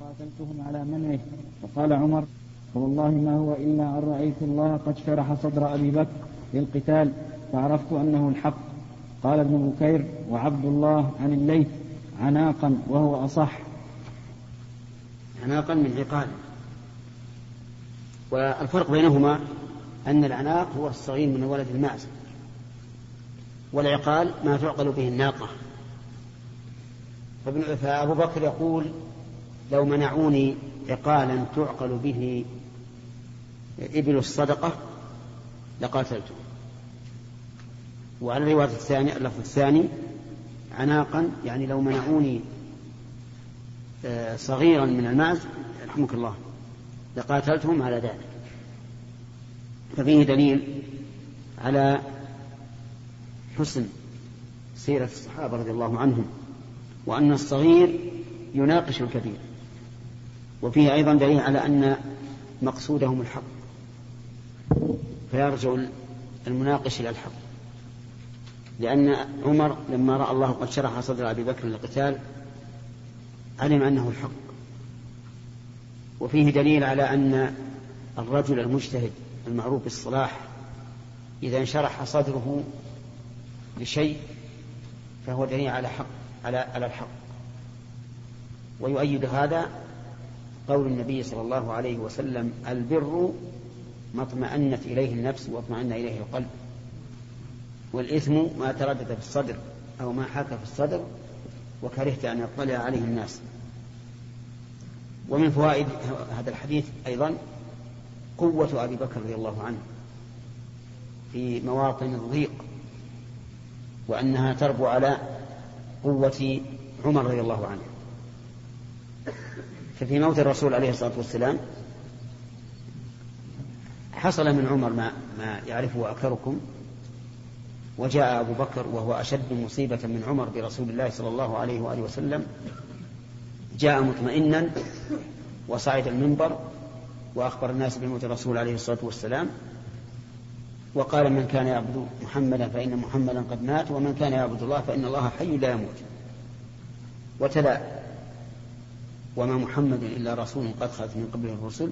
قاتلتهم على منعه. وقال عمر فوالله ما هو إلا أن رأيت الله قد شرح صدر أبي بكر للقتال فعرفت أنه الحق. قال ابن بكير وعبد الله عن الليث عناقا وهو أصح. عناقا من عقال. والفرق بينهما أن العناق هو الصغير من ولد المعز والعقال ما تعقل به الناقة. فأبو بكر يقول لو منعوني عقالا تعقل به إبل الصدقة لقاتلته. وعلى الرواية الثانية اللفظ الثاني عناقا يعني لو منعوني آه، صغيرا من المعز رحمك الله لقاتلتهم على ذلك. ففيه دليل على حسن سيرة الصحابة رضي الله عنهم وأن الصغير يناقش الكبير. وفيه أيضا دليل على أن مقصودهم الحق. فيرجع المناقش إلى الحق. لأن عمر لما رأى الله قد شرح صدر أبي بكر للقتال علم أنه الحق. وفيه دليل على أن الرجل المجتهد المعروف بالصلاح إذا انشرح صدره لشيء فهو دليل على حق على على الحق. ويؤيد هذا قول النبي صلى الله عليه وسلم البر ما اطمأنت إليه النفس واطمأن إليه القلب. والإثم ما تردد في الصدر أو ما حاك في الصدر وكرهت أن يطلع عليه الناس. ومن فوائد هذا الحديث أيضا قوة أبي بكر رضي الله عنه في مواطن الضيق وأنها تربو على قوة عمر رضي الله عنه. ففي موت الرسول عليه الصلاة والسلام حصل من عمر ما, ما يعرفه أكثركم وجاء أبو بكر وهو أشد مصيبة من عمر برسول الله صلى الله عليه وآله وسلم جاء مطمئنا وصعد المنبر وأخبر الناس بموت الرسول عليه الصلاة والسلام وقال من كان يعبد محمدا فإن محمدا قد مات ومن كان يعبد الله فإن الله حي لا يموت. وتلا وما محمد إلا رسول قد خلت من قبله الرسل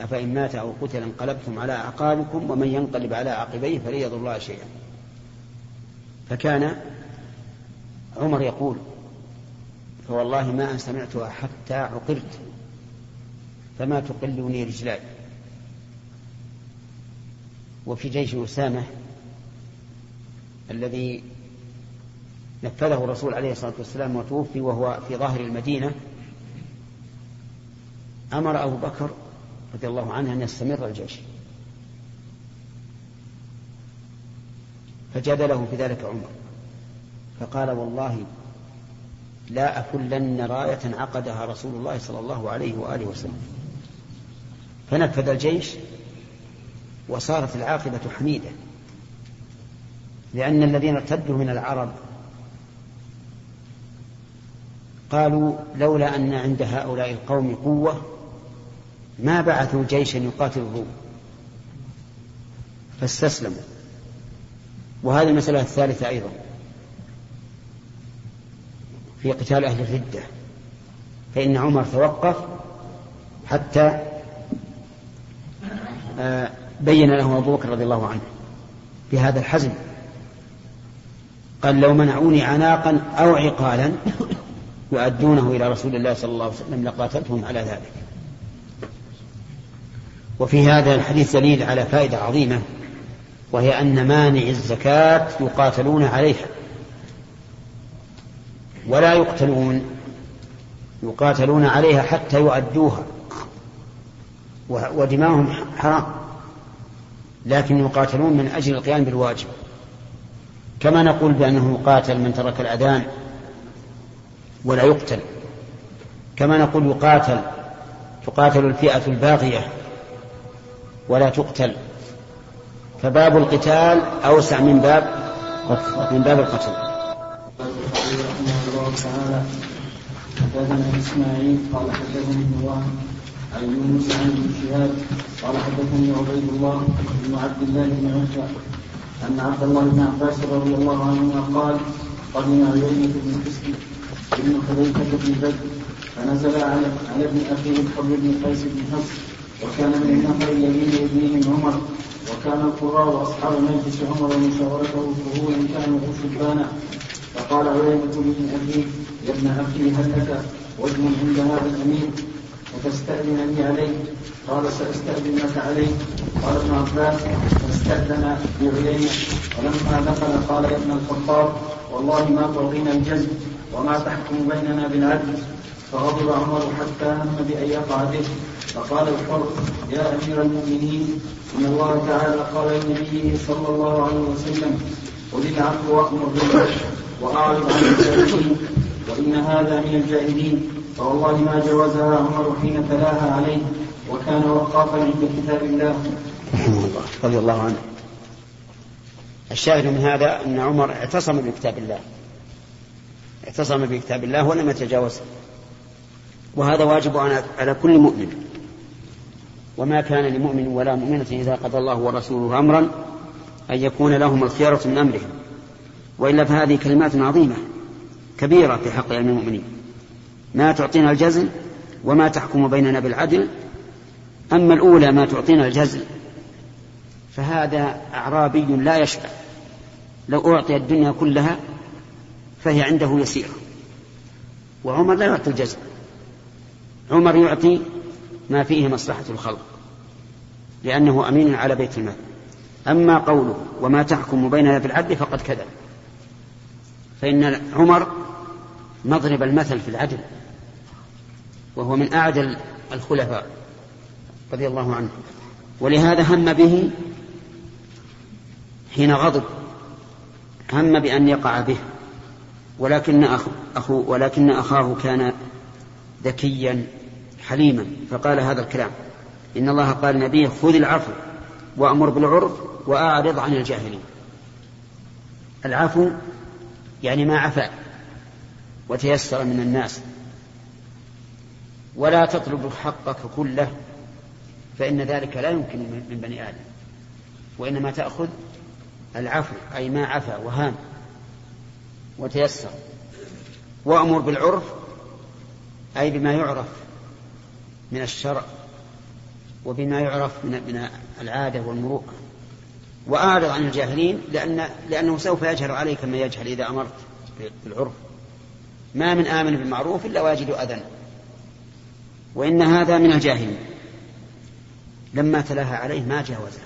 أفإن مات أو قتل انقلبتم على أعقابكم ومن ينقلب على عقبيه فلن يضر الله شيئا. فكان عمر يقول فوالله ما أن سمعتها حتى عقرت فما تقلني رجلاي. وفي جيش أسامة الذي نفذه الرسول عليه الصلاة والسلام وتوفي وهو في ظاهر المدينة أمر أبو بكر رضي الله عنه أن يستمر الجيش. فجادله في ذلك عمر. فقال والله لا أكلن راية عقدها رسول الله صلى الله عليه وآله وسلم. فنفذ الجيش وصارت العاقبة حميدة. لأن الذين ارتدوا من العرب قالوا لولا أن عند هؤلاء القوم قوة ما بعثوا جيشا يقاتل الروم فاستسلموا. وهذه المسألة الثالثة أيضا. في قتال أهل الردة. فإن عمر توقف حتى آه، بين له أبو بكر رضي الله عنه بهذا الحزم. قال لو منعوني عناقا أو عقالا يؤدونه إلى رسول الله صلى الله عليه وسلم لقاتلتهم على ذلك. وفي هذا الحديث دليل على فائدة عظيمة وهي أن مانع الزكاة يقاتلون عليها. ولا يقتلون يقاتلون عليها حتى يؤدوها. ودماؤهم حرام. لكن يقاتلون من أجل القيام بالواجب. كما نقول بأنه يقاتل من ترك الأذان ولا يقتل. كما نقول يقاتل تقاتل الفئة الباغية ولا تقتل. فباب القتال أوسع من باب من باب القتل. حدثنا إسماعيل قال حدثني ابن الله عن يونس عن ابن شهاب قال حدثني عبيد الله بن عبد الله بن عتبة أن عبد الله بن عباس رضي الله عنهما قال قدم عيينة بن حسن بن حذيفة بن بدر فنزل على ابن أخيه الحر بن قيس بن حفص وكان من النفر الذين يديهم عمر وكان القراء وأصحاب مجلس عمر ومشاورته فهو كانوا شبانا فقال عيينة بن أخيه يا ابن أخي هل لك وجه عند هذا الأمير وتستأذنني عليه. قال سأستأذنك عليه. قال ابن عباس فاستأذن بعيينة ولما دخل قال يا ابن الخطاب والله ما تعطينا الجزم وما تحكم بيننا بالعدل. فغضب عمر حتى هم بأن يقع به. فقال الحر يا أمير المؤمنين إن الله تعالى قال لنبيه صلى الله عليه وسلم خذ العفو وأمر بالعدل وأعرض عن الجاهلين وإن هذا من الجاهلين فوالله ما جوزها عمر حين تلاها عليه وكان وقافا عند كتاب الله. رحمه الله رضي الله عنه. الشاهد من هذا أن عمر اعتصم بكتاب الله. اعتصم بكتاب الله ولم يتجاوزه. وهذا واجب على كل مؤمن. وما كان لمؤمن ولا مؤمنة إذا قضى الله ورسوله أمرا أن يكون لهم الخيرة من أمرهم. وإلا فهذه كلمات عظيمة كبيرة في حق المؤمنين. ما تعطينا الجزل وما تحكم بيننا بالعدل أما الأولى ما تعطينا الجزل فهذا أعرابي لا يشبع. لو أعطي الدنيا كلها فهي عنده يسيرة. وعمر لا يعطي الجزل. عمر يعطي ما فيه مصلحة الخلق لأنه أمين على بيت المال. أما قوله وما تحكم بيننا بالعدل فقد كذب. فإن عمر مضرب المثل في العدل وهو من أعدل الخلفاء رضي الله عنه ولهذا هم به حين غضب هم بأن يقع به. ولكن أخو, أخو ولكن أخاه كان ذكيا. حليما فقال هذا الكلام إن الله قال لنبيه خذ العفو وأمر بالعرف وأعرض عن الجاهلين. العفو يعني ما عفا وتيسر من الناس. ولا تطلب حقك كله فإن ذلك لا يمكن من بني آدم. وإنما تأخذ العفو أي ما عفا وهان وتيسر. وأمر بالعرف أي بما يعرف من الشرع وبما يعرف من من العادة والمروءة. وأعرض عن الجاهلين لأن لأنه سوف يجهل عليك ما يجهل إذا أمرت بالعرف. ما من آمن بالمعروف إلا واجد أذى. وإن هذا من الجاهلين. لما تلاها عليه ما جاوزه.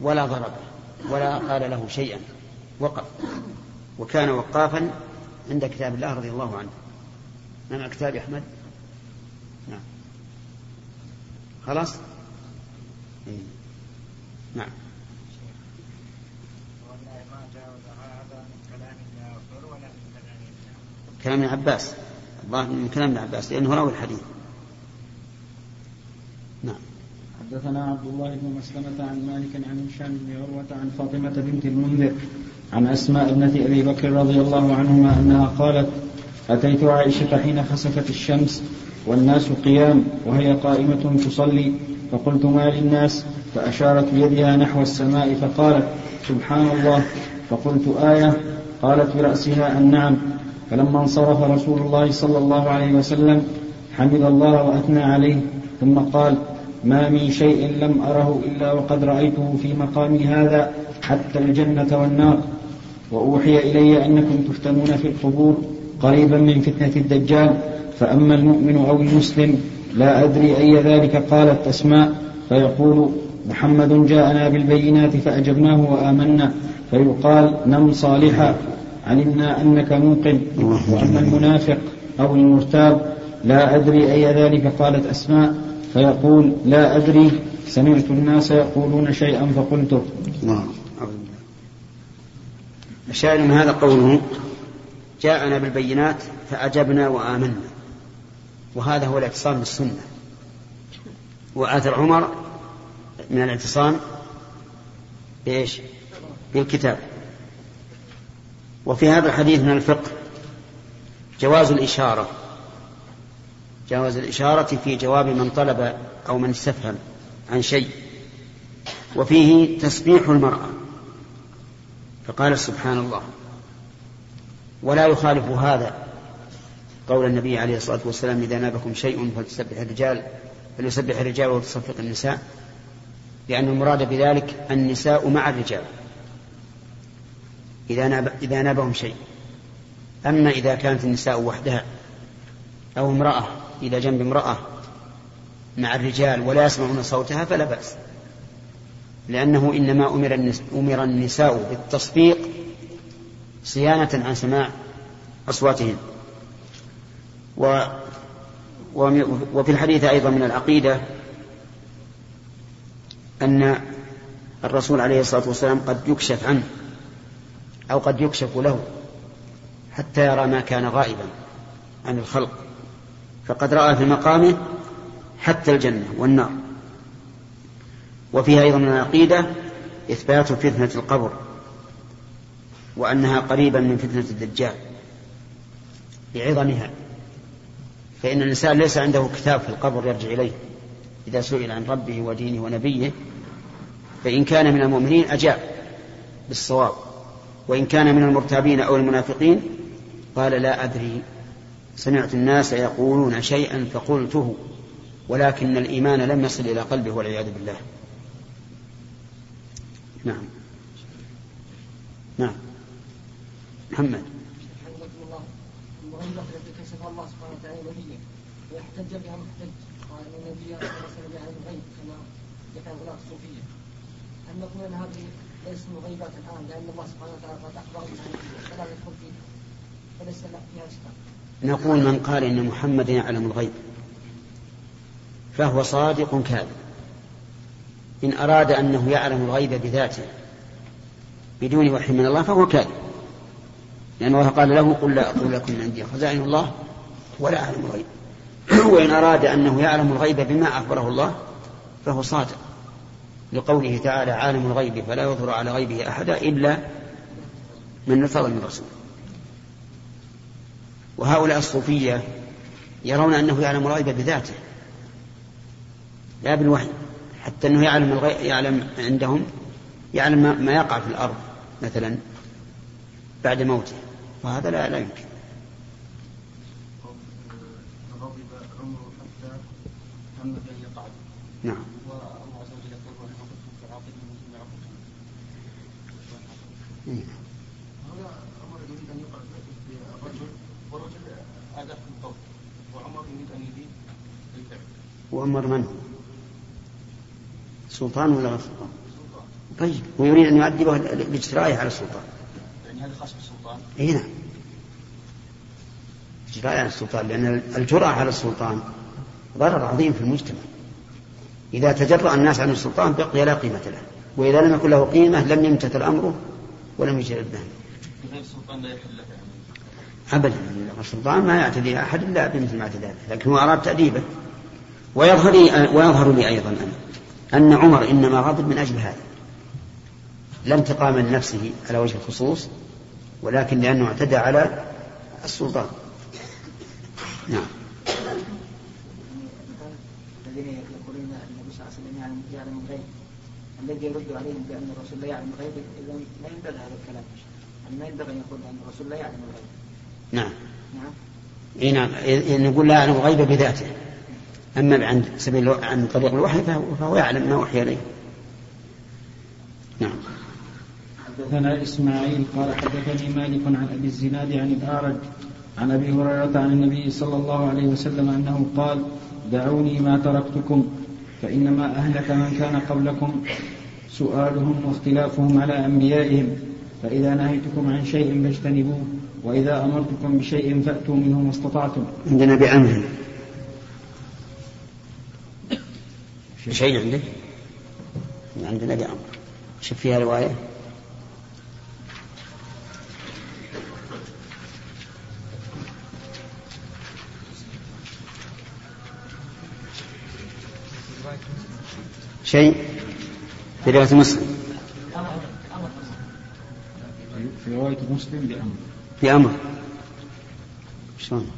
ولا ضربه. ولا قال له شيئا. وقف. وكان وقافا عند كتاب الله رضي الله عنه. نعم كتاب أحمد نعم خلاص؟ إيه. نعم. كلام ابن عباس. الله من كلام ابن عباس لأنه راوي الحديث. نعم. حدثنا عبد الله بن مسلمة عن مالك عن هشام بن عروة عن فاطمة بنت المنذر عن أسماء ابنة أبي بكر رضي الله عنهما أنها قالت أتيت عائشة حين خسفت الشمس والناس قيام وهي قائمة تصلي. فقلت ما للناس؟ فأشارت بيدها نحو السماء فقالت سبحان الله. فقلت آية؟ قالت برأسها النعم. فلما انصرف رسول الله صلى الله عليه وسلم حمد الله وأثنى عليه. ثم قال ما من شيء لم أره إلا وقد رأيته في مقامي هذا حتى الجنة والنار. وأوحي إلي أنكم تفتنون في القبور. قريبا من فتنة الدجال فأما المؤمن أو المسلم لا أدري أي ذلك قالت أسماء فيقول محمد جاءنا بالبينات فأجبناه وآمنا فيقال نم صالحا علمنا أنك موقن وأما المنافق أو المرتاب لا أدري أي ذلك قالت أسماء فيقول لا أدري سمعت الناس يقولون شيئا فقلته. نعم الشاهد من هذا قوله جاءنا بالبينات فأجبنا وآمنا. وهذا هو الاعتصام بالسنة. وآثر عمر من الاعتصام بإيش؟ بالكتاب. وفي هذا الحديث من الفقه جواز الإشارة. جواز الإشارة في جواب من طلب أو من استفهم عن شيء. وفيه تسبيح المرأة. فقال سبحان الله. ولا يخالف هذا قول النبي عليه الصلاة والسلام إذا نابكم شيء فلتسبح الرجال فليسبح الرجال وتصفق النساء لأن المراد بذلك النساء مع الرجال. إذا ناب إذا نابهم شيء. أما إذا كانت النساء وحدها أو امرأة إلى جنب امرأة مع الرجال ولا يسمعون صوتها فلا بأس. لأنه إنما أمر النساء بالتصفيق صيانة عن سماع أصواتهن و وفي الحديث أيضا من العقيدة أن الرسول عليه الصلاة والسلام قد يكشف عنه أو قد يكشف له حتى يرى ما كان غائبا عن الخلق. فقد رأى في مقامه حتى الجنة والنار. وفيها أيضا من العقيدة إثبات فتنة القبر. وأنها قريبا من فتنة الدجال لعظمها فإن الإنسان ليس عنده كتاب في القبر يرجع إليه إذا سئل عن ربه ودينه ونبيه فإن كان من المؤمنين أجاب بالصواب وإن كان من المرتابين أو المنافقين قال لا أدري. سمعت الناس يقولون شيئا فقلته ولكن الإيمان لم يصل إلى قلبه والعياذ بالله. نعم. نعم. محمد. الله سبحانه وتعالى بها محتج قال ان النبي الغيب كما الصوفيه نقول ان هذه من الان لأن الله سبحانه وتعالى قد اخبر فلا يدخل فليس فيها نقول من قال إن محمدا يعلم الغيب فهو صادق كاذب. إن أراد أنه يعلم الغيب بذاته بدون وحي من الله فهو كاذب. لأن الله قال له قل لا أقول لكم عندي خزائن الله ولا أعلم الغيب. وإن أراد أنه يعلم الغيب بما أخبره الله فهو صادق. لقوله تعالى عالم الغيب فلا يظهر على غيبه أحدا إلا من نفر من رسول. وهؤلاء الصوفية يرون أنه يعلم الغيب بذاته لا بالوحي حتى أنه يعلم الغي... يعلم عندهم يعلم ما يقع في الأرض مثلا بعد موته. وهذا لا لا يمكن. غضب عمره حتى هم بأن يقع. نعم. والله عز وجل يقول عقلكم هذا أمر يريد أن يقع بالرجل والرجل أداء في القول. وعمر يريد أن يزيد الفعل وعمر من؟ هو؟ سلطان ولا غير سلطان؟ طيب ويريد أن يؤدبه باجترائه على السلطان. يعني هذا خاص بالسلطان. اي نعم. اجتراء على السلطان لأن الجرأة على السلطان ضرر عظيم في المجتمع. إذا تجرأ الناس عن السلطان بقي لا قيمة له وإذا لم يكن له قيمة لم يمتثل أمره ولم به غير السلطان لا يحل أبدا السلطان ما يعتدي أحد إلا بمثل ما اعتدى لكن هو أراد تأديبه. ويظهر لي ويظهر لي أيضا أنا أن عمر إنما غضب من أجل هذا. لا انتقاما لنفسه على وجه الخصوص ولكن لأنه اعتدى على السلطان. نعم. الذين يقولون أن النبي صلى الله عليه وسلم يعلم يعلم الغيب. الذي يرد عليهم بأن الرسول لا يعلم الغيب إذا لا ينبغي هذا الكلام. ما ينبغي أن يقول ان الرسول لا يعلم الغيب. نعم. نعم. اي نعم. إيه نقول لا يعلم الغيب بذاته. أما عن سبيل عن طريق الوحي فهو, يعلم ما وحي إليه. نعم. حدثنا إسماعيل قال حدثني مالك عن أبي الزناد عن الأعرج عن أبي هريرة عن النبي صلى الله عليه وسلم أنه قال دعوني ما تركتكم فإنما أهلك من كان قبلكم سؤالهم واختلافهم على أنبيائهم فإذا نهيتكم عن شيء فاجتنبوه وإذا أمرتكم بشيء فأتوا منه ما استطعتم. عندنا بأمر شيء عندك؟ عندنا بأمر. شوف فيها رواية. شيء في رواية مسلم. في رواية مسلم بأمر. في أمر شلون؟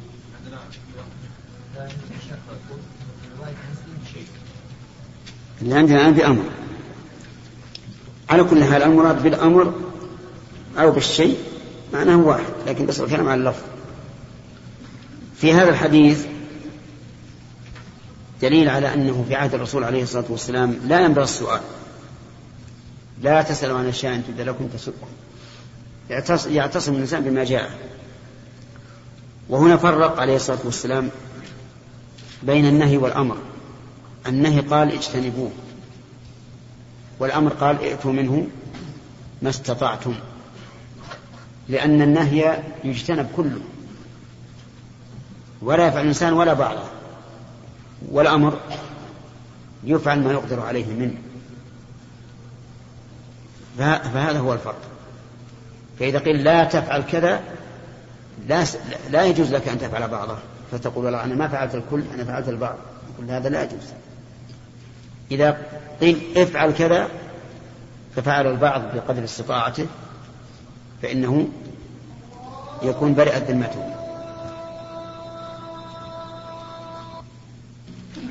اللي عندنا الآن بأمر. على كل حال المراد بالأمر أو بالشيء معناه واحد لكن بس الكلام على اللفظ. في هذا الحديث دليل على أنه في عهد الرسول عليه الصلاة والسلام لا ينبغي السؤال. لا تسألوا عن أشياء تبدأ لكم تسؤكم يعتصم الإنسان بما جاء. وهنا فرق عليه الصلاة والسلام بين النهي والأمر. النهي قال اجتنبوه. والأمر قال ائتوا منه ما استطعتم. لأن النهي يجتنب كله. ولا يفعل الإنسان ولا بعضه. والأمر يفعل ما يقدر عليه منه. فهذا هو الفرق. فإذا قيل لا تفعل كذا لا لا يجوز لك أن تفعل بعضه. فتقول والله أنا ما فعلت الكل أنا فعلت البعض. يقول هذا لا يجوز. إذا قيل افعل كذا ففعل البعض بقدر استطاعته فإنه يكون برئت ذمته.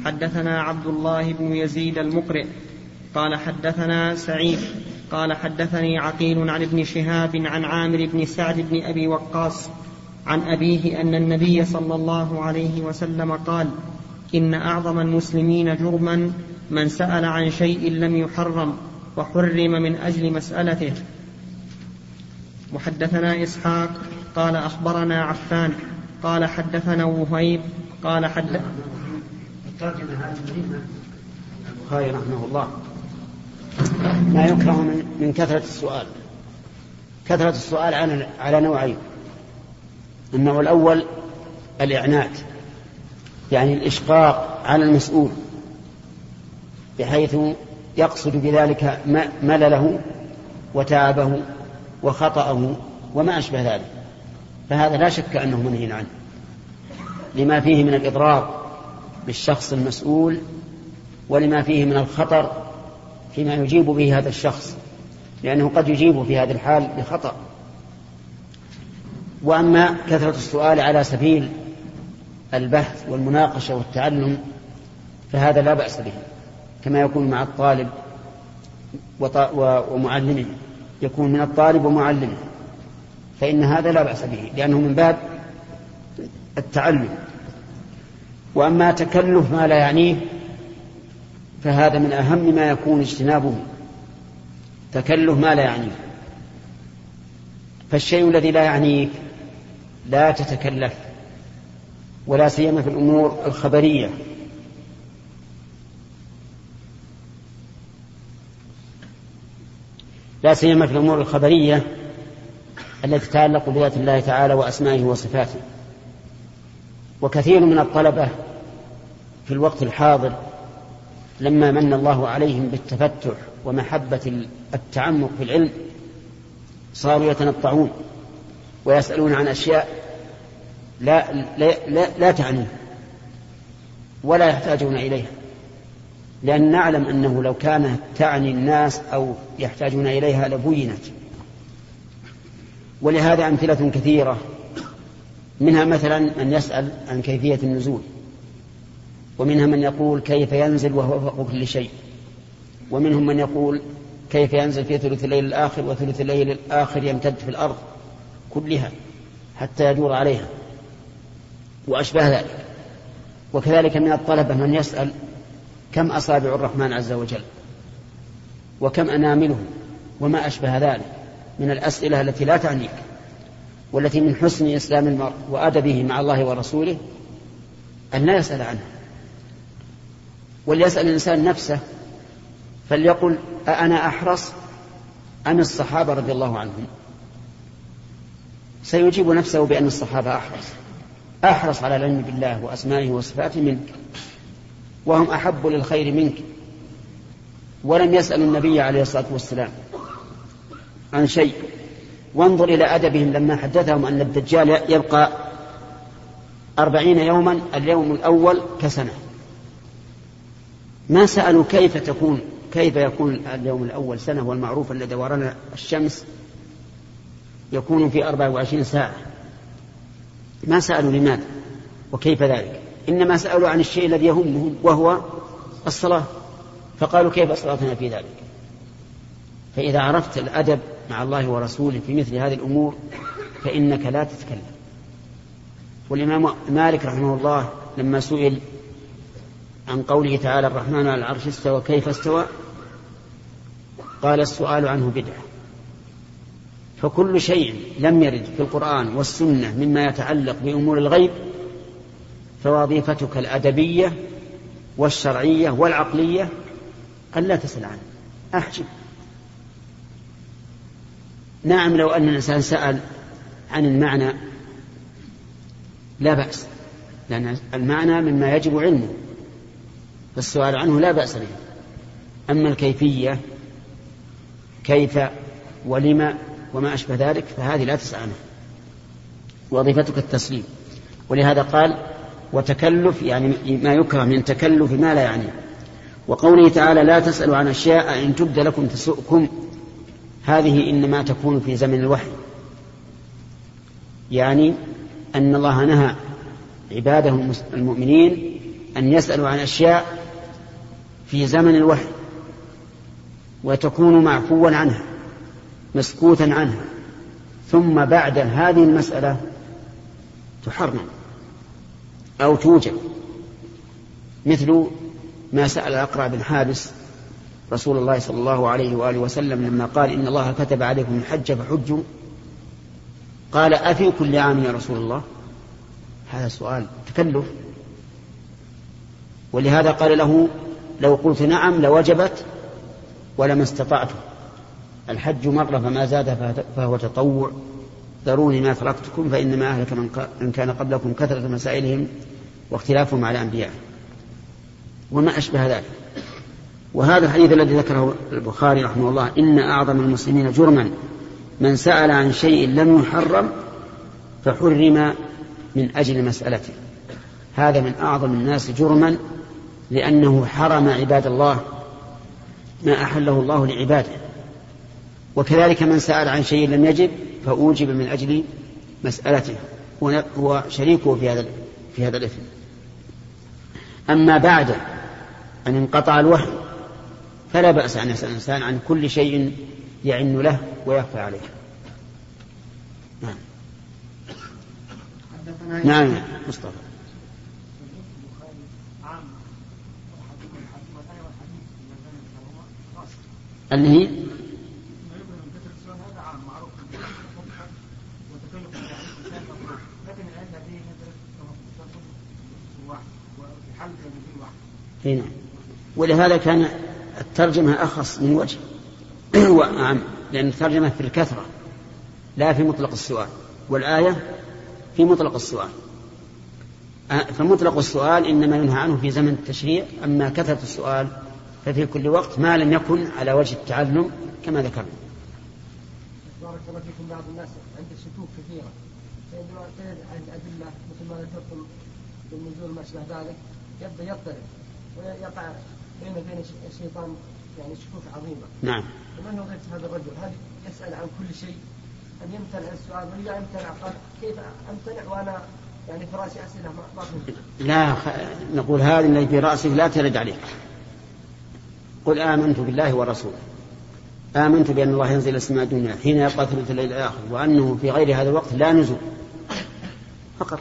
حدثنا عبد الله بن يزيد المقرئ قال حدثنا سعيد قال حدثني عقيل عن ابن شهاب عن عامر بن سعد بن أبي وقاص عن أبيه أن النبي صلى الله عليه وسلم قال إن أعظم المسلمين جرما من سأل عن شيء لم يحرم وحرم من أجل مسألته. وحدثنا إسحاق قال أخبرنا عفان قال حدثنا وهيب قال حد الترجمة هذه البخاري رحمه الله. ما يكره من, من كثرة السؤال. كثرة السؤال على على نوعين. النوع الأول الإعنات. يعني الإشقاق على المسؤول. بحيث يقصد بذلك ملله وتعبه وخطأه وما أشبه ذلك. فهذا لا شك أنه منهي عنه. لما فيه من الإضرار. بالشخص المسؤول ولما فيه من الخطر فيما يجيب به هذا الشخص لأنه قد يجيب في هذه الحال بخطأ. وأما كثرة السؤال على سبيل البحث والمناقشة والتعلم فهذا لا بأس به كما يكون مع الطالب ومعلمه يكون من الطالب ومعلمه فإن هذا لا بأس به لأنه من باب التعلم. وأما تكلف ما لا يعنيه فهذا من أهم ما يكون اجتنابه تكلف ما لا يعنيه. فالشيء الذي لا يعنيك لا تتكلف ولا سيما في الأمور الخبرية. لا سيما في الأمور الخبرية التي تتعلق بذات الله تعالى وأسمائه وصفاته. وكثير من الطلبة في الوقت الحاضر لما من الله عليهم بالتفتح ومحبة التعمق في العلم صاروا يتنطعون ويسألون عن أشياء لا, لا, لا, لا تعنيه ولا يحتاجون إليها. لأن نعلم أنه لو كانت تعني الناس أو يحتاجون إليها لبينت. ولهذا أمثلة كثيرة منها مثلا من يسأل عن كيفية النزول ومنها من يقول كيف ينزل وهو فوق كل شيء ومنهم من يقول كيف ينزل في ثلث الليل الآخر وثلث الليل الآخر يمتد في الأرض كلها حتى يدور عليها وأشباه ذلك. وكذلك من الطلبة من يسأل كم أصابع الرحمن عز وجل وكم أنامله وما أشبه ذلك من الأسئلة التي لا تعنيك. والتي من حسن إسلام المرء وأدبه مع الله ورسوله أن لا يسأل عنها وليسأل الإنسان نفسه فليقل أأنا أحرص أم الصحابة رضي الله عنهم؟ سيجيب نفسه بأن الصحابة أحرص. أحرص على العلم بالله وأسمائه وصفاته منك وهم أحب للخير منك. ولم يسألوا النبي عليه الصلاة والسلام عن شيء. وانظر إلى أدبهم لما حدثهم أن الدجال يبقى أربعين يوما اليوم الأول كسنة. ما سألوا كيف تكون كيف يكون اليوم الأول سنة؟ والمعروف أن دوران الشمس يكون في أربع وعشرين ساعة. ما سألوا لماذا وكيف ذلك؟ إنما سألوا عن الشيء الذي يهمهم وهو الصلاة. فقالوا كيف صلاتنا في ذلك؟ فإذا عرفت الأدب مع الله ورسوله في مثل هذه الأمور فإنك لا تتكلم. والإمام مالك رحمه الله لما سئل عن قوله تعالى الرحمن على العرش استوى كيف استوى؟ قال السؤال عنه بدعة. فكل شيء لم يرد في القرآن والسنة مما يتعلق بأمور الغيب فوظيفتك الأدبية والشرعية والعقلية ألا تسأل عنه. أحجب. نعم لو أن الإنسان سأل عن المعنى لا بأس لأن المعنى مما يجب علمه فالسؤال عنه لا بأس به. أما الكيفية كيف ولما وما أشبه ذلك فهذه لا تسأل عنها وظيفتك التسليم. ولهذا قال وتكلف يعني ما يكره من تكلف ما لا يعني. وقوله تعالى لا تسألوا عن أشياء إن تبد لكم تسؤكم. هذه إنما تكون في زمن الوحي. يعني أن الله نهى عباده المؤمنين أن يسألوا عن أشياء في زمن الوحي وتكون معفوا عنها مسكوتا عنها. ثم بعد هذه المسألة تحرم أو توجب مثل ما سأل الأقرع بن حابس رسول الله صلى الله عليه وآله وسلم لما قال إن الله كتب عليكم الحج فحجوا. قال أفي كل عام يا رسول الله؟ هذا سؤال تكلف. ولهذا قال له لو قلت نعم لوجبت ولما استطعت. الحج مرة فما زاد فهو تطوع. ذروني ما تركتكم فإنما أهلك من كان قبلكم كثرة مسائلهم واختلافهم على أنبيائهم وما أشبه ذلك. وهذا الحديث الذي ذكره البخاري رحمه الله إن أعظم المسلمين جرما من سأل عن شيء لم يحرم فحرم من أجل مسألته. هذا من أعظم الناس جرما لأنه حرم عباد الله ما أحله الله لعباده. وكذلك من سأل عن شيء لم يجب فأوجب من أجل مسألته. هو شريكه في هذا في هذا الإثم. أما بعد أن انقطع الوحي فلا بأس أن يسأل الإنسان عن كل شيء يعن له ويخفى عليه. نعم. نعم مصطفى. اللي هي هنا ولهذا كان الترجمة أخص من وجه. وأعم لأن الترجمة في الكثرة لا في مطلق السؤال. والآية في مطلق السؤال. فمطلق السؤال إنما ينهى عنه في زمن التشريع أما كثرة السؤال ففي كل وقت ما لم يكن على وجه التعلم كما ذكرنا. بارك الله فيكم بعض الناس عنده شكوك كثيرة. فعندما تجد الأدلة مثل ما ذكرتم بالنزول ما أشبه ذلك يبدأ يضطرب ويقع وبين الشيطان يعني شكوك عظيمة. نعم. ومن وظيفة هذا الرجل هل يسأل عن كل شيء؟ أن يمتنع السؤال؟ وإذا امتنع قال كيف أمتنع وأنا يعني في رأسي أسئلة؟ ما لا خ... نقول هذه اللي في رأسك لا ترد عليك. قل آمنت بالله ورسوله آمنت بأن الله ينزل السماء الدنيا حين يبقى ثلث الليل الآخر وأنه في غير هذا الوقت لا نزول. فقط.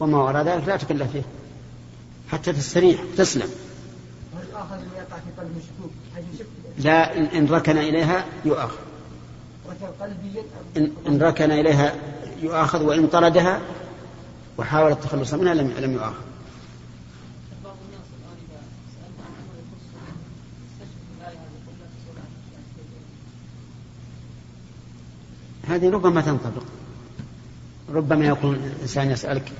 وما وراء ذلك لا تكلف فيه. حتى تستريح تسلم. في قلبه شكوك هل يشك لا إن, إن ركن إليها يؤاخذ. إن, إن ركن إليها يؤاخذ وإن طردها وحاول التخلص منها لم لم يؤاخذ. هذه ربما تنطبق. ربما يكون الإنسان يسألك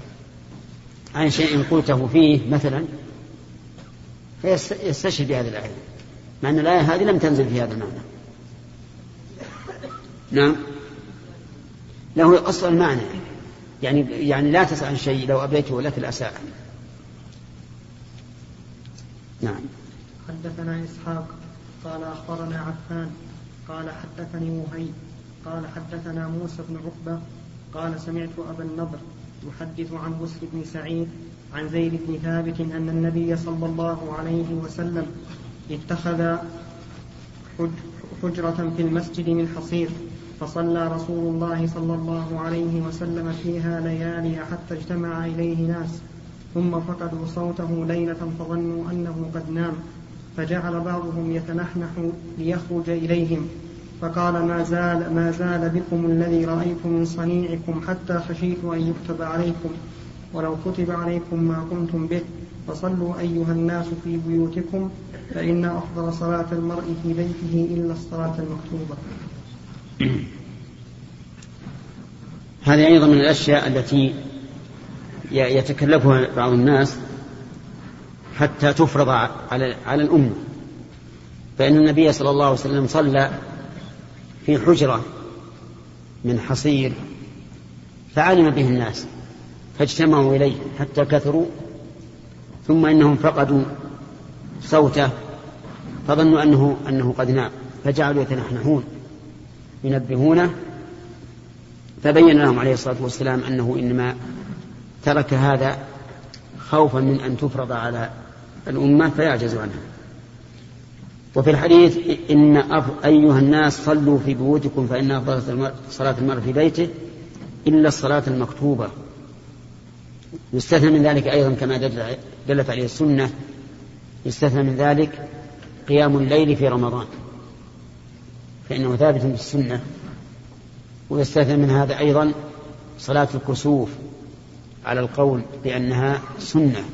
عن شيء قلته فيه مثلا؟ فيستشهد بهذه الآية. مع أن الآية هذه لم تنزل في هذا المعنى. نعم. له أصل المعنى. يعني يعني لا تسأل عن شيء لو أبيته لك الأساء نعم. حدثنا إسحاق. قال أخبرنا عفان. قال حدثني وهيب قال حدثنا موسى بن عقبة. قال سمعت أبا النضر يحدث عن بسر بن سعيد عن زيد بن ثابت أن النبي صلى الله عليه وسلم اتخذ حج- حجرة في المسجد من حصير فصلى رسول الله صلى الله عليه وسلم فيها ليالي حتى اجتمع إليه ناس ثم فقدوا صوته ليلة فظنوا أنه قد نام فجعل بعضهم يتنحنح ليخرج إليهم فقال ما زال ما زال بكم الذي رأيت من صنيعكم حتى خشيت أن يكتب عليكم. ولو كتب عليكم ما قمتم به فصلوا أيها الناس في بيوتكم فإن أفضل صلاة المرء في بيته إلا الصلاة المكتوبة. هذه أيضا من الأشياء التي يتكلفها بعض الناس حتى تفرض على على الأمة. فإن النبي صلى الله عليه وسلم صلى في حجرة من حصير فعلم به الناس. فاجتمعوا إليه حتى كثروا ثم إنهم فقدوا صوته فظنوا أنه أنه قد نام فجعلوا يتنحنحون ينبهونه فبين لهم عليه الصلاة والسلام أنه إنما ترك هذا خوفا من أن تفرض على الأمة فيعجز عنها. وفي الحديث إن أيها الناس صلوا في بيوتكم فإن أفضل صلاة المرء في بيته إلا الصلاة المكتوبة. يستثنى من ذلك أيضا كما دلت عليه السنة. يستثنى من ذلك قيام الليل في رمضان. فإنه ثابت بالسنة ويستثنى من هذا أيضا صلاة الكسوف على القول بأنها سنة.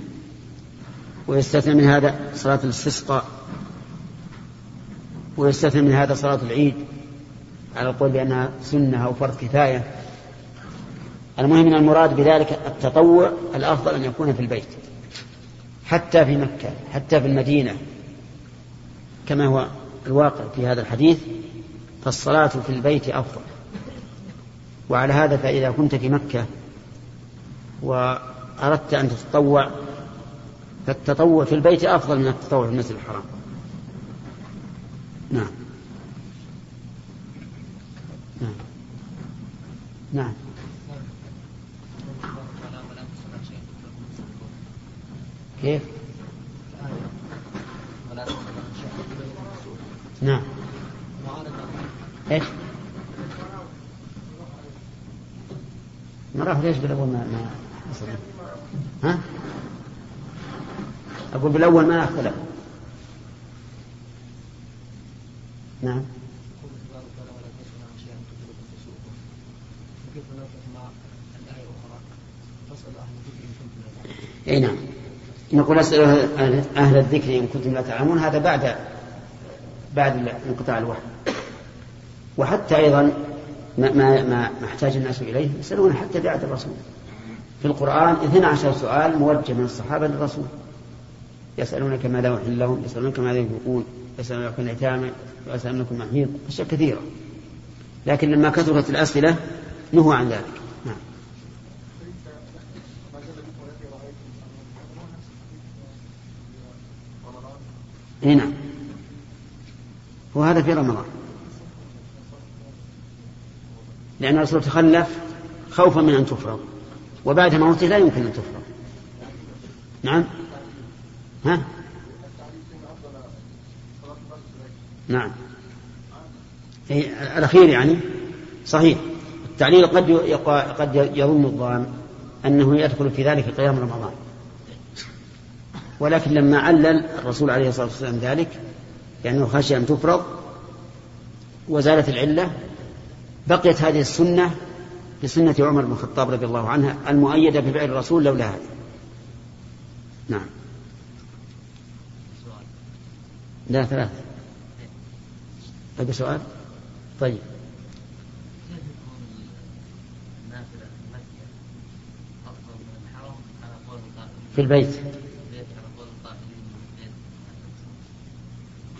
ويستثنى من هذا صلاة الاستسقاء. ويستثنى من هذا صلاة العيد على القول بأنها سنة أو فرض كفاية. المهم من المراد بذلك التطوع الأفضل أن يكون في البيت حتى في مكة حتى في المدينة. كما هو الواقع في هذا الحديث فالصلاة في البيت أفضل. وعلى هذا فإذا كنت في مكة وأردت أن تتطوع فالتطوع في البيت أفضل من التطوع في المسجد الحرام. نعم. نعم. نعم. كيف؟ نعم إيش؟ مراه ليش بالأول ما ما ها؟ أقول بالأول ما اختلف نعم إي نعم نقول أسأل أهل الذكر إن كنتم لا تعلمون هذا بعد بعد انقطاع الوحي. وحتى أيضا ما ما ما احتاج الناس إليه يسألون حتى بعد الرسول. في القرآن 12 سؤال موجه من الصحابة للرسول. يسألونك ماذا أحل لهم يسألونك ماذا ينفقون يسألونك عن اليتامى ويسالونك محيط أشياء كثيرة. لكن لما كثرت الأسئلة نهوا عن ذلك نعم إي نعم. وهذا في رمضان. لأن الرسول تخلف خوفا من أن تفرض وبعد موته لا يمكن أن تفرض نعم. ها؟ نعم. الأخير يعني. صحيح. التعليل قد قد يظن الظان أنه يدخل في ذلك قيام رمضان. ولكن لما علل الرسول عليه الصلاة والسلام ذلك لأنه خشي أن تفرض وزالت العلة بقيت هذه السنة بسنة عمر بن الخطاب رضي الله عنها المؤيدة بفعل الرسول لولا هذا نعم. لا ثلاث بقي سؤال؟ طيب. في البيت.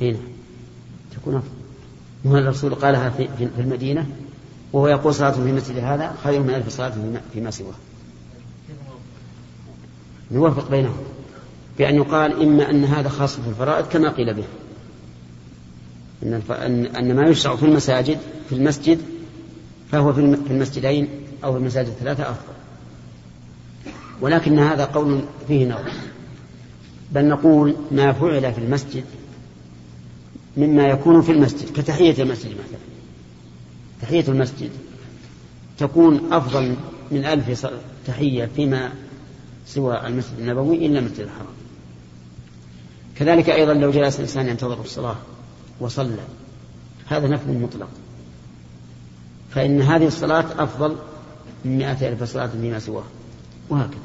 هنا تكون أفضل. هو الرسول قالها في, في المدينة وهو يقول صلاة في المسجد هذا خير من ألف صلاة فيما سواه. نوافق بينهم بأن يقال إما أن هذا خاص في الفرائض كما قيل به. أن, أن ما يشرع في المساجد في المسجد فهو في المسجدين أو في المساجد الثلاثة أفضل. ولكن هذا قول فيه نظر بل نقول ما فعل في المسجد مما يكون في المسجد كتحية المسجد مثلا. تحية المسجد. تكون أفضل من ألف تحية فيما سوى المسجد النبوي إلا المسجد الحرام. كذلك أيضا لو جلس إنسان ينتظر الصلاة وصلى هذا نفل مطلق. فإن هذه الصلاة أفضل من مئة ألف صلاة فيما سواه وهكذا.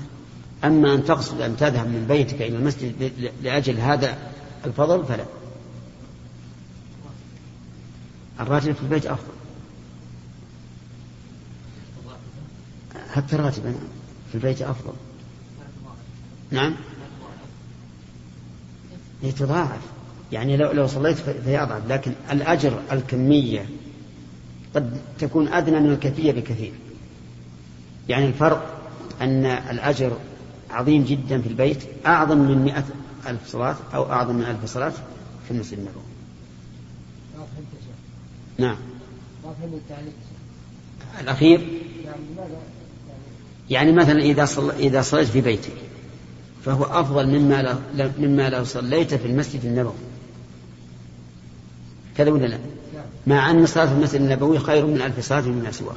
أما أن تقصد أن تذهب من بيتك إلى المسجد لأجل هذا الفضل فلا. الراتب في البيت أفضل. حتى الراتب في البيت أفضل. نعم. يتضاعف. يعني لو لو صليت فهي أضعف لكن الأجر الكمية قد تكون أدنى من الكيفية بكثير. يعني الفرق أن الأجر عظيم جدا في البيت أعظم من مئة ألف صلاة أو أعظم من ألف صلاة في المسجد النبوي ما فهمت يا شيخ نعم. ما فهمت التعليق. الأخير؟ يعني يعني مثلا إذا صل... إذا صليت في بيتك فهو أفضل مما لو... مما لو صليت في المسجد النبوي. كذا ولا لا؟ مع أن صلاة المسجد النبوي خير من ألف صلاة مما سواه.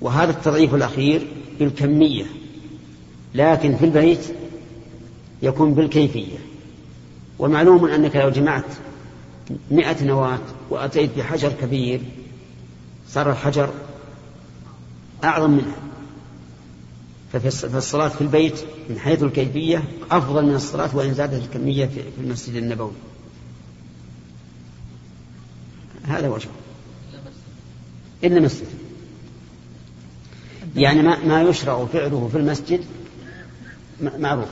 وهذا التضعيف الأخير بالكمية لكن في البيت يكون بالكيفية. ومعلوم أنك لو جمعت مئة نواة وأتيت بحجر كبير صار الحجر أعظم منها. فالصلاة في البيت من حيث الكيفية أفضل من الصلاة وإن زادت الكمية في المسجد النبوي. هذا وجهه إلا مسجد. يعني ما, ما يشرع فعله في المسجد معروف.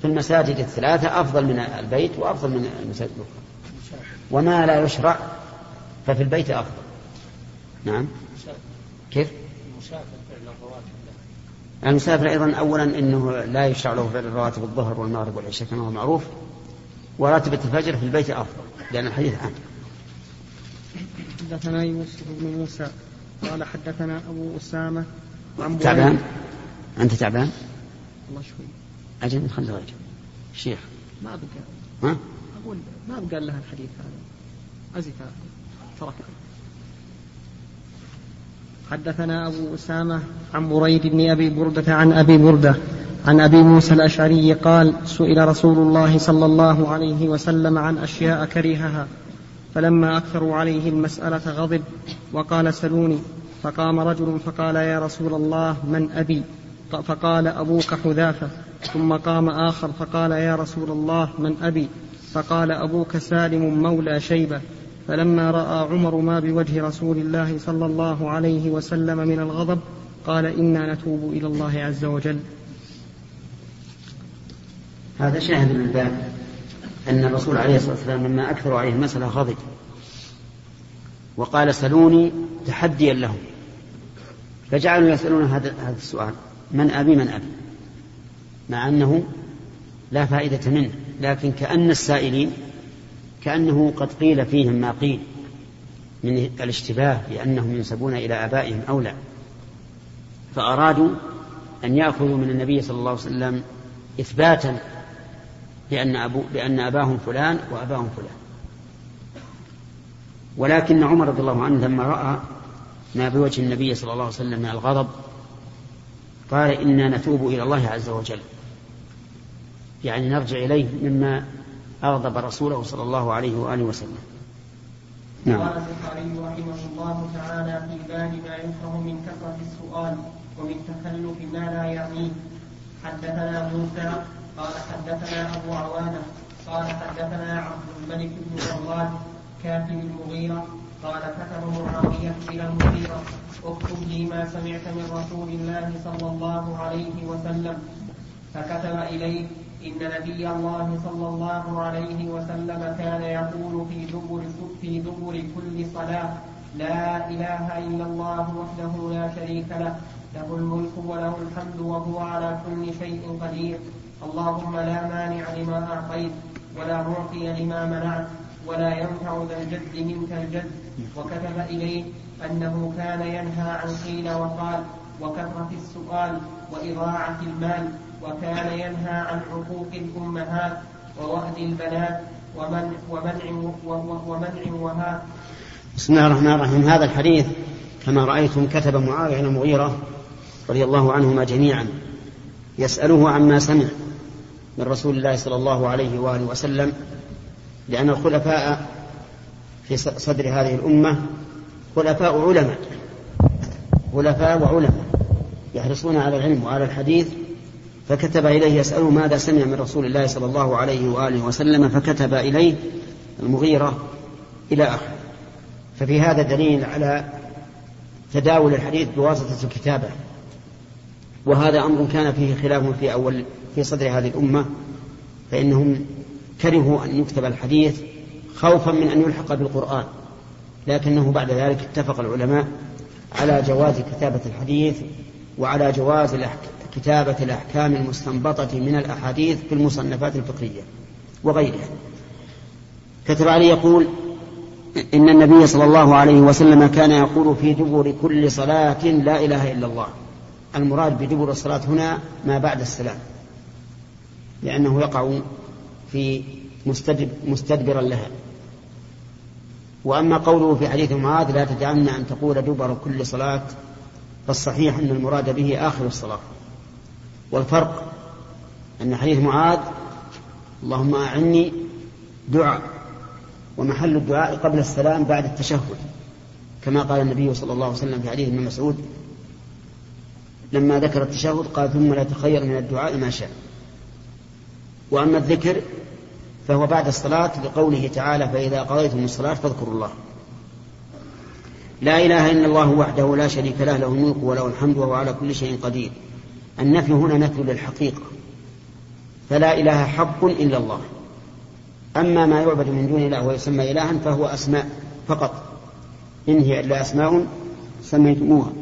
في المساجد الثلاثة أفضل من البيت وأفضل من المساجد الأخرى. وما لا يشرع ففي البيت أفضل. نعم. كيف؟ المسافر أيضا أولا أنه لا يشرع له فعل رواتب الظهر والمغرب والعشاء كما هو معروف وراتبة الفجر في البيت أفضل لأن الحديث عام. حدثنا يوسف بن موسى قال حدثنا أبو أسامة عن. تعبان؟ أنت تعبان؟ الله شوي. أجل خلنا غير شيخ. ما بقى ها؟ أقول ما بقى لها الحديث هذا. أزف تركه حدثنا أبو أسامة عن بريد بن أبي بردة عن أبي بردة عن أبي موسى الأشعري قال سئل رسول الله صلى الله عليه وسلم عن أشياء كرهها فلما أكثروا عليه المسألة غضب وقال سلوني. فقام رجل فقال يا رسول الله من أبي؟ فقال أبوك حذافة. ثم قام آخر فقال يا رسول الله من أبي؟ فقال أبوك سالم مولى شيبة فلما رأى عمر ما بوجه رسول الله صلى الله عليه وسلم من الغضب قال إنا نتوب إلى الله عز وجل. هذا شاهد من الباب أن الرسول عليه الصلاة والسلام لما أكثروا عليه المسألة غضب وقال سلوني تحديا لهم فجعلوا يسألون هذا هذا السؤال من أبي من أبي؟ مع أنه لا فائدة منه. لكن كأن السائلين كأنه قد قيل فيهم ما قيل من الاشتباه بأنهم ينسبون إلى آبائهم أو لا. فأرادوا أن يأخذوا من النبي صلى الله عليه وسلم إثباتا بأن, أبو بأن أباهم فلان وأباهم فلان. ولكن عمر رضي الله عنه لما رأى ما بوجه النبي صلى الله عليه وسلم من الغضب قال إنا نتوب إلى الله عز وجل. يعني نرجع إليه مما أغضب رسوله صلى الله عليه وآله وسلم. نعم. قال البخاري رحمه الله تعالى في باب ما يكره من كثرة السؤال ومن تخلف ما لا يعنيه. حدثنا موسى قال حدثنا أبو عوانة قال حدثنا عبد الملك بن مروان كاتب المغيرة قال كتب معاوية إلى المغيرة اكتب لي ما سمعت من رسول الله صلى الله عليه وسلم. فكتب إليه إن نبي الله صلى الله عليه وسلم كان يقول في دبر في دبر كل صلاة لا إله إلا الله وحده لا شريك له له الملك وله الحمد وهو على كل شيء قدير. اللهم لا مانع لما أعطيت ولا معطي لما منعت ولا ينفع ذا الجد منك الجد. وكتب إليه أنه كان ينهى عن قيل وقال وكثرة السؤال وإضاعة المال. وكان ينهى عن عقوق الأمهات ووأد البنات ومنع ومنع ومنع وهات بسم الله الرحمن الرحيم. هذا الحديث كما رأيتم كتب معاوية بن المغيرة رضي الله عنهما جميعا. يسأله عما سمع من رسول الله صلى الله عليه وآله وسلم لأن الخلفاء في صدر هذه الأمة خلفاء علماء خلفاء وعلماء يحرصون على العلم وعلى الحديث فكتب إليه يسأله ماذا سمع من رسول الله صلى الله عليه وآله وسلم فكتب إليه المغيرة إلى آخره. ففي هذا دليل على تداول الحديث بواسطة الكتابة. وهذا أمر كان فيه خلاف في أول في صدر هذه الأمة فإنهم كرهوا أن يكتب الحديث خوفا من أن يلحق بالقرآن. لكنه بعد ذلك اتفق العلماء على جواز كتابة الحديث وعلى جواز كتابة الأحكام المستنبطة من الأحاديث في المصنفات الفقهية وغيرها. كتب علي يقول إن النبي صلى الله عليه وسلم كان يقول في دبر كل صلاة لا إله إلا الله. المراد بدبر الصلاة هنا ما بعد السلام لأنه يقع في مستدبرا لها. وأما قوله في حديث معاذ لا تجعلن أن تقول دبر كل صلاة فالصحيح أن المراد به آخر الصلاة. والفرق أن حديث معاذ اللهم أعني دعاء ومحل الدعاء قبل السلام بعد التشهد كما قال النبي صلى الله عليه وسلم في حديث ابن مسعود لما ذكر التشهد قال ثم لا تخير من الدعاء ما شاء وأما الذكر فهو بعد الصلاة لقوله تعالى فإذا قضيتم الصلاة فاذكروا الله لا إله إلا الله وحده لا شريك له له الملك وله الحمد وهو على كل شيء قدير النفي هنا نفي للحقيقة فلا إله حق إلا الله. أما ما يعبد من دون الله ويسمى إلها فهو أسماء فقط. إن هي إلا أسماء سميتموها.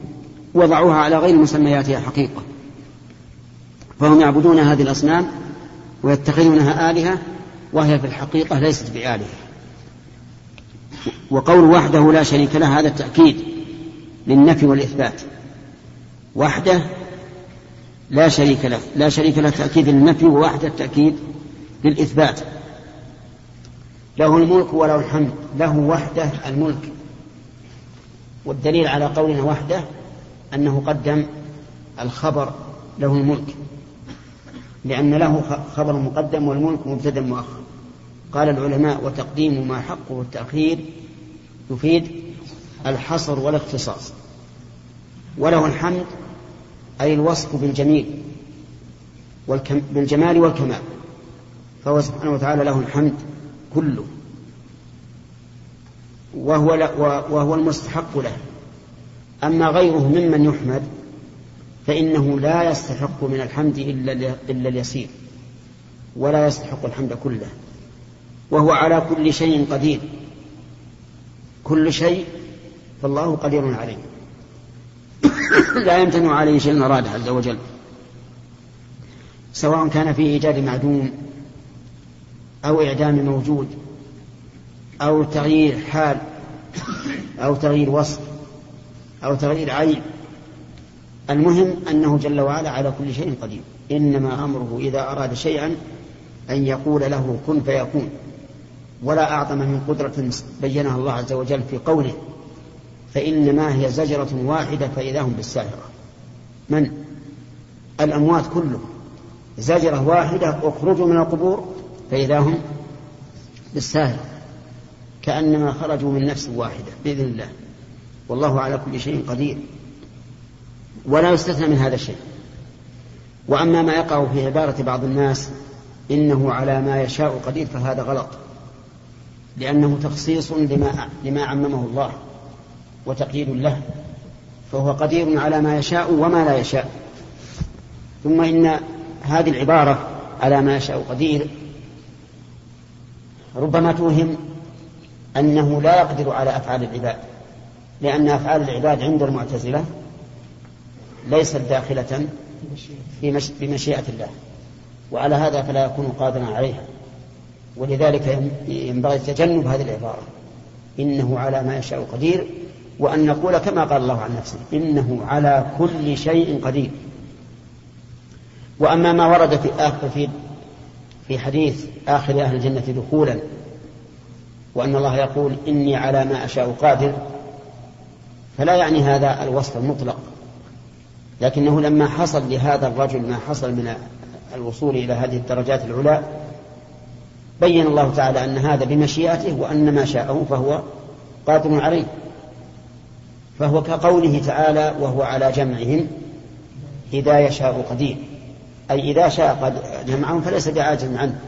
وضعوها على غير مسمياتها حقيقة. فهم يعبدون هذه الأصنام ويتخذونها آلهة وهي في الحقيقة ليست بآلهة. وقول وحده لا شريك له هذا التأكيد للنفي والإثبات. وحده لا شريك له. لا شريك له تأكيد للنفي ووحده التأكيد للإثبات. له الملك وله الحمد. له وحده الملك. والدليل على قولنا وحده أنه قدم الخبر له الملك. لأن له خبر مقدم والملك مبتدا مؤخر. قال العلماء وتقديم ما حقه التأخير يفيد الحصر والاختصاص. وله الحمد أي الوصف بالجميل والكم بالجمال والكمال. فهو سبحانه وتعالى له الحمد كله. وهو, وهو المستحق له. أما غيره ممن يحمد فإنه لا يستحق من الحمد إلا, إلا اليسير ولا يستحق الحمد كله. وهو على كل شيء قدير. كل شيء فالله قدير عليه. لا يمتنع عليه شيء أرادة عز وجل. سواء كان في إيجاد معدوم أو إعدام موجود أو تغيير حال أو تغيير وصف أو تغيير عين. المهم أنه جل وعلا على كل شيء قدير. إنما أمره إذا أراد شيئا أن يقول له كن فيكون. ولا أعظم من قدرة بينها الله عز وجل في قوله فإنما هي زجرة واحدة فإذا هم بالساهرة من؟ الأموات كلهم. زجرة واحدة اخرجوا من القبور فإذا هم بالساهرة كأنما خرجوا من نفس واحدة بإذن الله. والله على كل شيء قدير. ولا يستثنى من هذا الشيء. وأما ما يقع في عبارة بعض الناس إنه على ما يشاء قدير فهذا غلط. لأنه تخصيص لما, لما عممه الله. وتقييد له فهو قدير على ما يشاء وما لا يشاء. ثم إن هذه العبارة على ما يشاء قدير ربما توهم أنه لا يقدر على أفعال العباد لأن أفعال العباد عند المعتزلة ليست داخلة بمشيئة الله وعلى هذا فلا يكون قادرا عليها. ولذلك ينبغي تجنب هذه العبارة. إنه على ما يشاء قدير وأن نقول كما قال الله عن نفسه إنه على كل شيء قدير. وأما ما ورد في آخر في في حديث آخر أهل الجنة دخولا وأن الله يقول إني على ما أشاء قادر فلا يعني هذا الوصف المطلق. لكنه لما حصل لهذا الرجل ما حصل من الوصول إلى هذه الدرجات العلى بين الله تعالى أن هذا بمشيئته وأن ما شاءه فهو قادر عليه. فهو كقوله تعالى وهو على جمعهم إذا يشاء قدير. أي إذا شاء قد جمعهم فليس بعاجز عنه.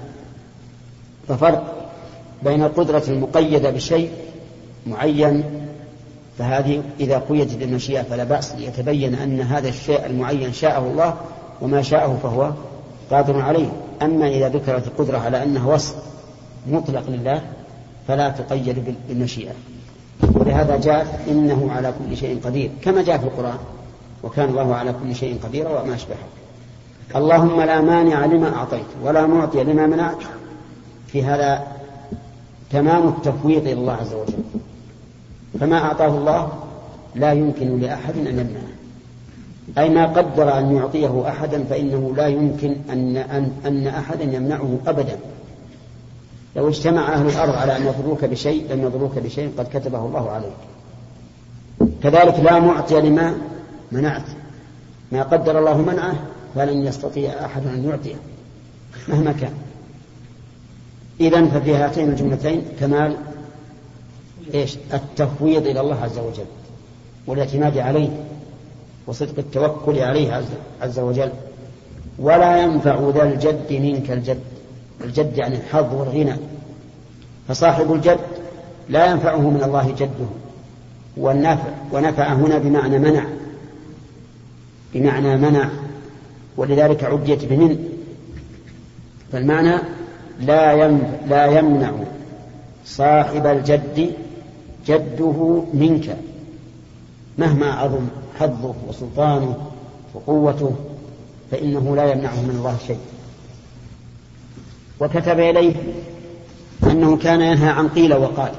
ففرق بين القدرة المقيدة بشيء معين فهذه إذا قيدت بالمشيئة فلا بأس ليتبين أن هذا الشيء المعين شاءه الله وما شاءه فهو قادر عليه. أما إذا ذكرت القدرة على أنه وصف مطلق لله فلا تقيد بالمشيئة. ولهذا جاء إنه على كل شيء قدير كما جاء في القرآن وكان الله على كل شيء قديرا وما أشبهه. اللهم لا مانع لما أعطيت ولا معطي لما منعت. في هذا تمام التفويض إلى الله عز وجل. فما أعطاه الله لا يمكن لأحد أن يمنعه. أي ما قدر أن يعطيه أحدا فإنه لا يمكن أن, أن, أن أحدا يمنعه أبدا. لو اجتمع أهل الأرض على أن يضروك بشيء لم يضروك بشيء قد كتبه الله عليك. كذلك لا معطي لما منعت. ما قدر الله منعه فلن يستطيع أحد أن يعطيه مهما كان. إذا ففي هاتين الجملتين كمال إيش؟ التفويض إلى الله عز وجل والاعتماد عليه وصدق التوكل عليه عز, عز وجل. ولا ينفع ذا الجد منك الجد. الجد يعني الحظ والغنى. فصاحب الجد لا ينفعه من الله جده والنفع ونفع هنا بمعنى منع بمعنى منع ولذلك عديت بمن. فالمعنى لا لا يمنع صاحب الجد جده منك مهما عظم حظه وسلطانه وقوته فإنه لا يمنعه من الله شيء. وكتب إليه أنه كان ينهى عن قيل وقال.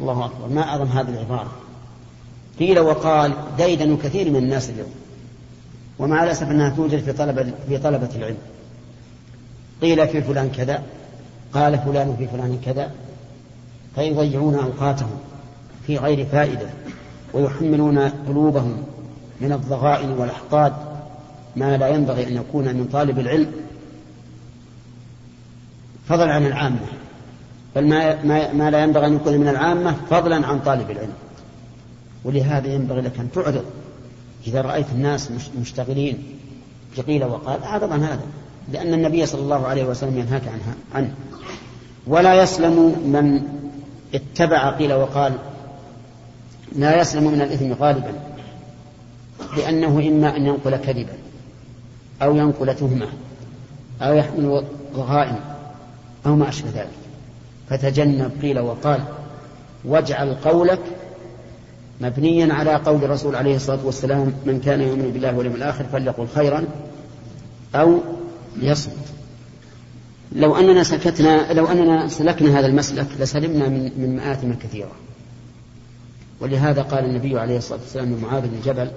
الله أكبر ما أعظم هذه العبارة. قيل وقال ديدن كثير من الناس اليوم ومع الأسف أنها توجد في طلبة, في طلبة العلم. قيل في فلان كذا قال فلان في فلان كذا فيضيعون أوقاتهم في غير فائدة ويحملون قلوبهم من الضغائن والأحقاد ما لا ينبغي أن يكون من طالب العلم. فضلا عن العامة. بل ما, ما, ما لا ينبغي أن يكون من العامة فضلا عن طالب العلم. ولهذا ينبغي لك أن تعرض. إذا رأيت الناس مشتغلين. بقيل وقال أعرض عن هذا. لأن النبي صلى الله عليه وسلم ينهاك عنها عنه. ولا يسلم من اتبع قيل وقال لا يسلم من الإثم غالبا. لأنه إما أن ينقل كذبا أو ينقل تهمة أو يحمل غائم. أو ما أشبه ذلك. فتجنب قيل وقال واجعل قولك مبنيا على قول الرسول عليه الصلاة والسلام من كان يؤمن بالله واليوم الآخر فليقل خيرا أو ليصمت. لو أننا سكتنا لو أننا سلكنا هذا المسلك لسلمنا من من مآثم كثيرة. ولهذا قال النبي عليه الصلاة والسلام لمعاذ بن جبل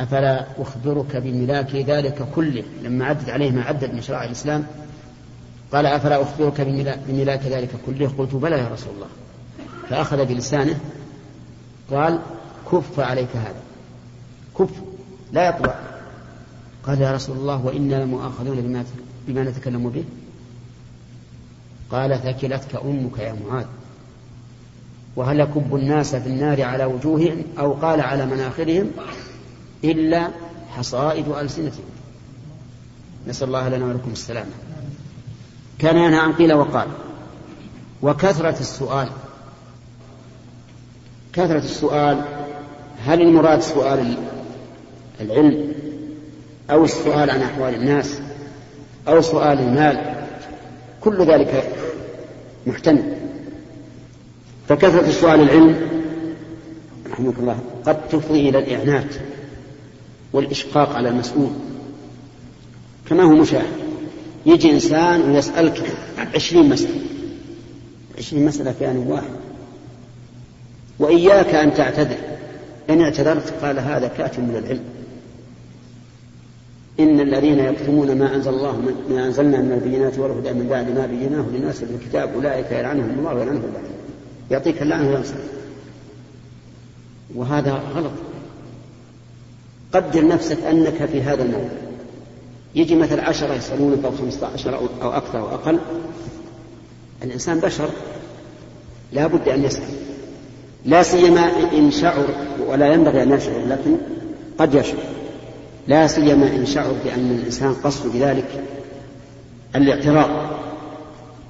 أفلا أخبرك بملاك ذلك كله لما عدت عليه ما عدت من شرائع الإسلام قال أفلا أخبرك بملاك ذلك كله؟ قلت بلى يا رسول الله. فأخذ بلسانه قال كف عليك هذا. كف لا يطلع قال يا رسول الله وإنا لمؤاخذون بما, بما نتكلم به. قال ثكلتك أمك يا معاذ. وهل يكب الناس في النار على وجوههم أو قال على مناخرهم إلا حصائد ألسنتهم؟ نسأل الله لنا ولكم السلامة. كان ينهى عن قيل وقال. وكثرة السؤال. كثرة السؤال هل المراد سؤال العلم أو السؤال عن أحوال الناس أو سؤال المال؟ كل ذلك محتمل. فكثرة السؤال العلم رحمك الله قد تفضي إلى الإعنات والإشقاق على المسؤول كما هو مشاهد. يجي إنسان ويسألك عشرين مسألة. عشرين مسألة في آن واحد. وإياك أن تعتذر. إن اعتذرت قال هذا كاتم من العلم. إن الذين يكتمون ما أنزل الله ما أنزلنا من البينات والهدى من بعد ما بيناه للناس في الكتاب. أولئك يلعنهم الله ويلعنهم الله. يعطيك اللعنة وينصرك وهذا غلط. قدر نفسك أنك في هذا الموضع يجي مثل عشرة يسألونك أو خمسة عشر أو أكثر أو أقل. الإنسان بشر. لا بد أن يسأل. لا سيما إن شعر ولا ينبغي أن يشعر لكن قد يشعر. لا سيما إن شعر بأن الإنسان قصد بذلك الاعتراض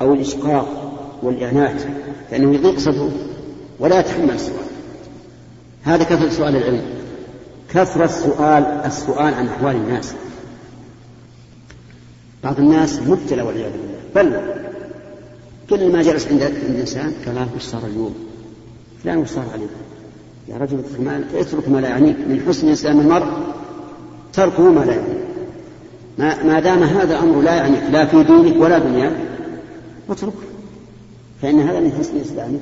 أو الإشقاق والإعنات فإنه يضيق صدره ولا يتحمل السؤال. هذا كثرة سؤال العلم. كثرة السؤال السؤال عن أحوال الناس. بعض الناس مبتلى والعياذ بالله. بل كل ما جلس عند عند انسان قال وش صار اليوم؟ فلان وش صار عليه؟ يا رجل اترك ما, لا يعنيك. من حسن إسلام المرء تركه ما لا يعنيك. ما, ما دام هذا أمر لا يعنيك لا في دينك ولا دنياك اتركه. فإن هذا من حسن اسلامك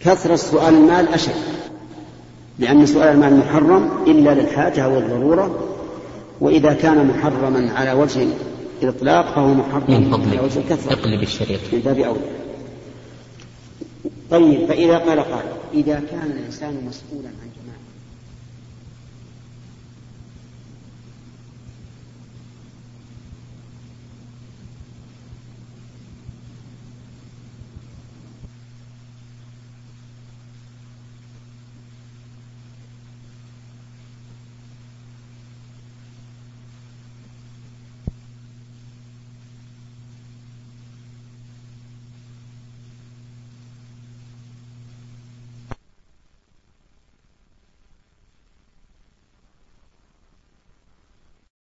كثرة سؤال المال أشد. لأن سؤال المال محرم إلا للحاجة والضرورة وإذا كان محرما على وجه الإطلاق فهو محرم من على وجه الكثرة. اقلب الشريط. من باب أولى طيب فإذا قال قائل إذا كان الإنسان مسؤولا عن